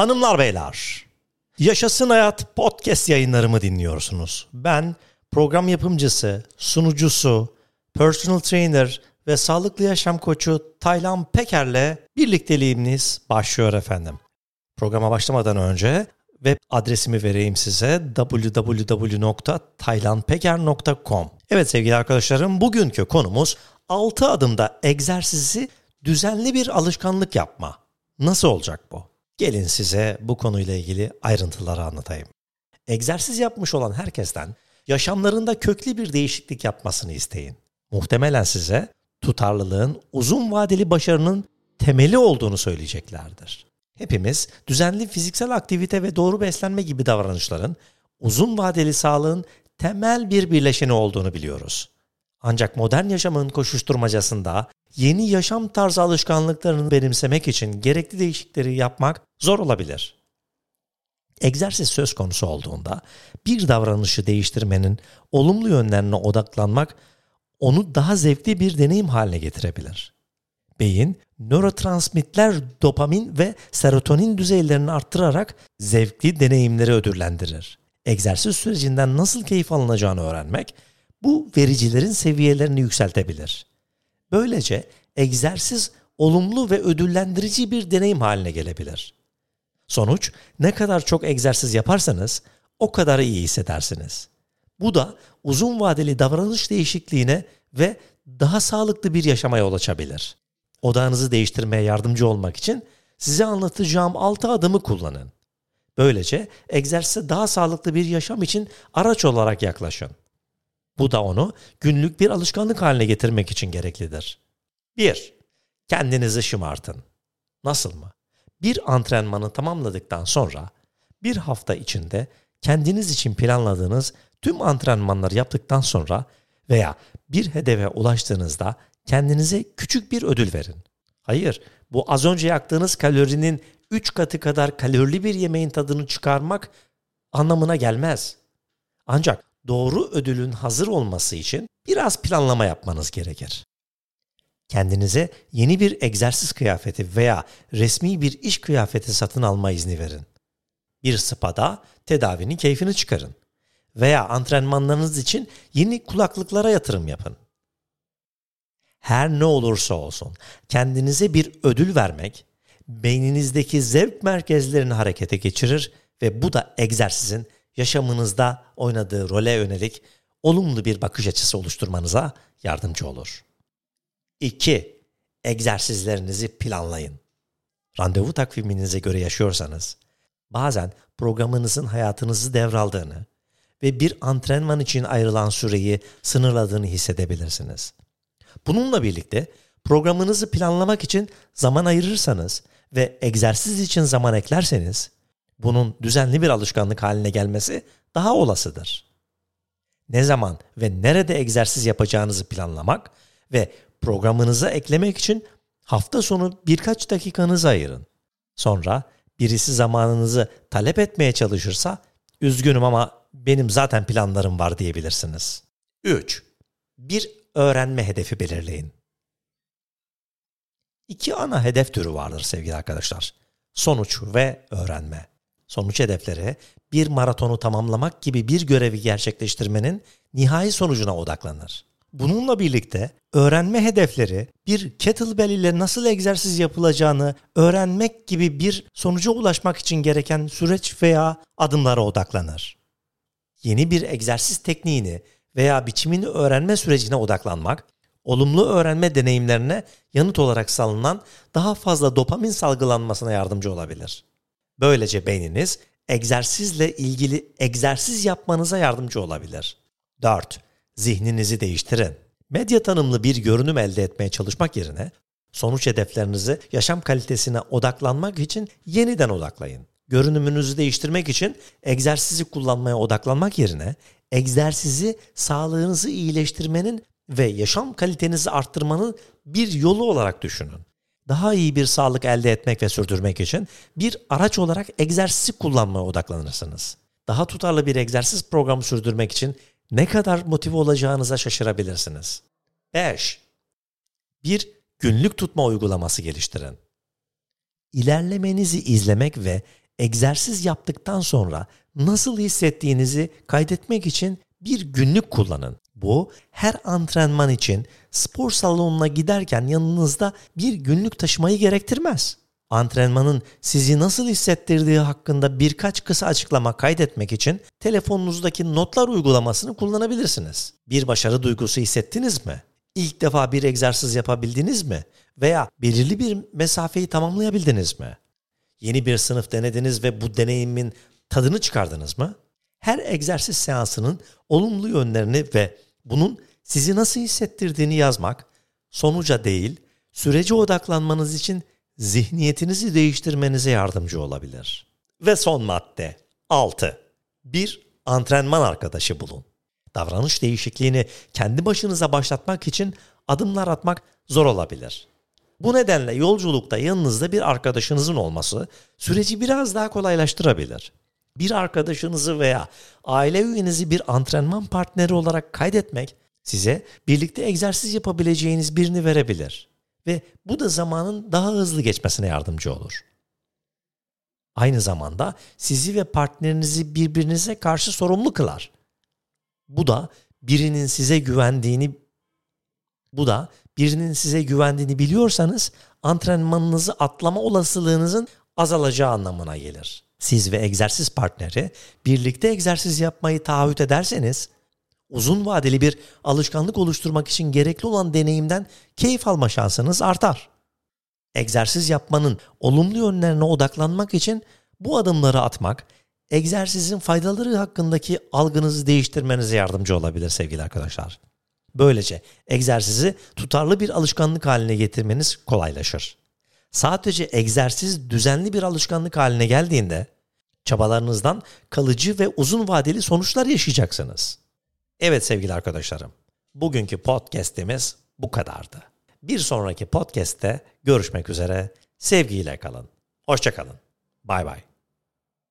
Hanımlar beyler, Yaşasın Hayat podcast yayınlarımı dinliyorsunuz. Ben program yapımcısı, sunucusu, personal trainer ve sağlıklı yaşam koçu Taylan Peker'le birlikteliğimiz başlıyor efendim. Programa başlamadan önce web adresimi vereyim size www.taylanpeker.com Evet sevgili arkadaşlarım bugünkü konumuz 6 adımda egzersizi düzenli bir alışkanlık yapma. Nasıl olacak bu? Gelin size bu konuyla ilgili ayrıntıları anlatayım. Egzersiz yapmış olan herkesten yaşamlarında köklü bir değişiklik yapmasını isteyin. Muhtemelen size tutarlılığın uzun vadeli başarının temeli olduğunu söyleyeceklerdir. Hepimiz düzenli fiziksel aktivite ve doğru beslenme gibi davranışların uzun vadeli sağlığın temel bir birleşeni olduğunu biliyoruz. Ancak modern yaşamın koşuşturmacasında yeni yaşam tarzı alışkanlıklarını benimsemek için gerekli değişiklikleri yapmak zor olabilir. Egzersiz söz konusu olduğunda bir davranışı değiştirmenin olumlu yönlerine odaklanmak onu daha zevkli bir deneyim haline getirebilir. Beyin, nörotransmitler dopamin ve serotonin düzeylerini arttırarak zevkli deneyimleri ödüllendirir. Egzersiz sürecinden nasıl keyif alınacağını öğrenmek, bu vericilerin seviyelerini yükseltebilir. Böylece egzersiz olumlu ve ödüllendirici bir deneyim haline gelebilir. Sonuç, ne kadar çok egzersiz yaparsanız o kadar iyi hissedersiniz. Bu da uzun vadeli davranış değişikliğine ve daha sağlıklı bir yaşama yol açabilir. Odağınızı değiştirmeye yardımcı olmak için size anlatacağım 6 adımı kullanın. Böylece egzersize daha sağlıklı bir yaşam için araç olarak yaklaşın. Bu da onu günlük bir alışkanlık haline getirmek için gereklidir. 1. Kendinizi şımartın. Nasıl mı? Bir antrenmanı tamamladıktan sonra bir hafta içinde kendiniz için planladığınız tüm antrenmanları yaptıktan sonra veya bir hedefe ulaştığınızda kendinize küçük bir ödül verin. Hayır, bu az önce yaktığınız kalorinin 3 katı kadar kalorili bir yemeğin tadını çıkarmak anlamına gelmez. Ancak doğru ödülün hazır olması için biraz planlama yapmanız gerekir. Kendinize yeni bir egzersiz kıyafeti veya resmi bir iş kıyafeti satın alma izni verin. Bir spada tedavinin keyfini çıkarın veya antrenmanlarınız için yeni kulaklıklara yatırım yapın. Her ne olursa olsun kendinize bir ödül vermek beyninizdeki zevk merkezlerini harekete geçirir ve bu da egzersizin yaşamınızda oynadığı role yönelik olumlu bir bakış açısı oluşturmanıza yardımcı olur. 2. Egzersizlerinizi planlayın. Randevu takviminize göre yaşıyorsanız, bazen programınızın hayatınızı devraldığını ve bir antrenman için ayrılan süreyi sınırladığını hissedebilirsiniz. Bununla birlikte programınızı planlamak için zaman ayırırsanız ve egzersiz için zaman eklerseniz bunun düzenli bir alışkanlık haline gelmesi daha olasıdır. Ne zaman ve nerede egzersiz yapacağınızı planlamak ve programınıza eklemek için hafta sonu birkaç dakikanızı ayırın. Sonra birisi zamanınızı talep etmeye çalışırsa üzgünüm ama benim zaten planlarım var diyebilirsiniz. 3. Bir öğrenme hedefi belirleyin. İki ana hedef türü vardır sevgili arkadaşlar. Sonuç ve öğrenme. Sonuç hedefleri bir maratonu tamamlamak gibi bir görevi gerçekleştirmenin nihai sonucuna odaklanır. Bununla birlikte öğrenme hedefleri bir kettlebell ile nasıl egzersiz yapılacağını öğrenmek gibi bir sonuca ulaşmak için gereken süreç veya adımlara odaklanır. Yeni bir egzersiz tekniğini veya biçimini öğrenme sürecine odaklanmak, olumlu öğrenme deneyimlerine yanıt olarak salınan daha fazla dopamin salgılanmasına yardımcı olabilir. Böylece beyniniz egzersizle ilgili egzersiz yapmanıza yardımcı olabilir. 4. Zihninizi değiştirin. Medya tanımlı bir görünüm elde etmeye çalışmak yerine sonuç hedeflerinizi yaşam kalitesine odaklanmak için yeniden odaklayın. Görünümünüzü değiştirmek için egzersizi kullanmaya odaklanmak yerine egzersizi sağlığınızı iyileştirmenin ve yaşam kalitenizi arttırmanın bir yolu olarak düşünün daha iyi bir sağlık elde etmek ve sürdürmek için bir araç olarak egzersizi kullanmaya odaklanırsınız. Daha tutarlı bir egzersiz programı sürdürmek için ne kadar motive olacağınıza şaşırabilirsiniz. 5. Bir günlük tutma uygulaması geliştirin. İlerlemenizi izlemek ve egzersiz yaptıktan sonra nasıl hissettiğinizi kaydetmek için bir günlük kullanın. Bu her antrenman için spor salonuna giderken yanınızda bir günlük taşımayı gerektirmez. Antrenmanın sizi nasıl hissettirdiği hakkında birkaç kısa açıklama kaydetmek için telefonunuzdaki notlar uygulamasını kullanabilirsiniz. Bir başarı duygusu hissettiniz mi? İlk defa bir egzersiz yapabildiniz mi? Veya belirli bir mesafeyi tamamlayabildiniz mi? Yeni bir sınıf denediniz ve bu deneyimin tadını çıkardınız mı? Her egzersiz seansının olumlu yönlerini ve bunun sizi nasıl hissettirdiğini yazmak, sonuca değil, sürece odaklanmanız için zihniyetinizi değiştirmenize yardımcı olabilir. Ve son madde 6. Bir antrenman arkadaşı bulun. Davranış değişikliğini kendi başınıza başlatmak için adımlar atmak zor olabilir. Bu nedenle yolculukta yanınızda bir arkadaşınızın olması süreci biraz daha kolaylaştırabilir. Bir arkadaşınızı veya aile üyenizi bir antrenman partneri olarak kaydetmek size birlikte egzersiz yapabileceğiniz birini verebilir ve bu da zamanın daha hızlı geçmesine yardımcı olur. Aynı zamanda sizi ve partnerinizi birbirinize karşı sorumlu kılar. Bu da birinin size güvendiğini bu da birinin size güvendiğini biliyorsanız antrenmanınızı atlama olasılığınızın azalacağı anlamına gelir. Siz ve egzersiz partneri birlikte egzersiz yapmayı taahhüt ederseniz uzun vadeli bir alışkanlık oluşturmak için gerekli olan deneyimden keyif alma şansınız artar. Egzersiz yapmanın olumlu yönlerine odaklanmak için bu adımları atmak, egzersizin faydaları hakkındaki algınızı değiştirmenize yardımcı olabilir sevgili arkadaşlar. Böylece egzersizi tutarlı bir alışkanlık haline getirmeniz kolaylaşır. Sadece egzersiz düzenli bir alışkanlık haline geldiğinde çabalarınızdan kalıcı ve uzun vadeli sonuçlar yaşayacaksınız. Evet sevgili arkadaşlarım, bugünkü podcast'imiz bu kadardı. Bir sonraki podcast'te görüşmek üzere. Sevgiyle kalın. Hoşçakalın. Bay bay.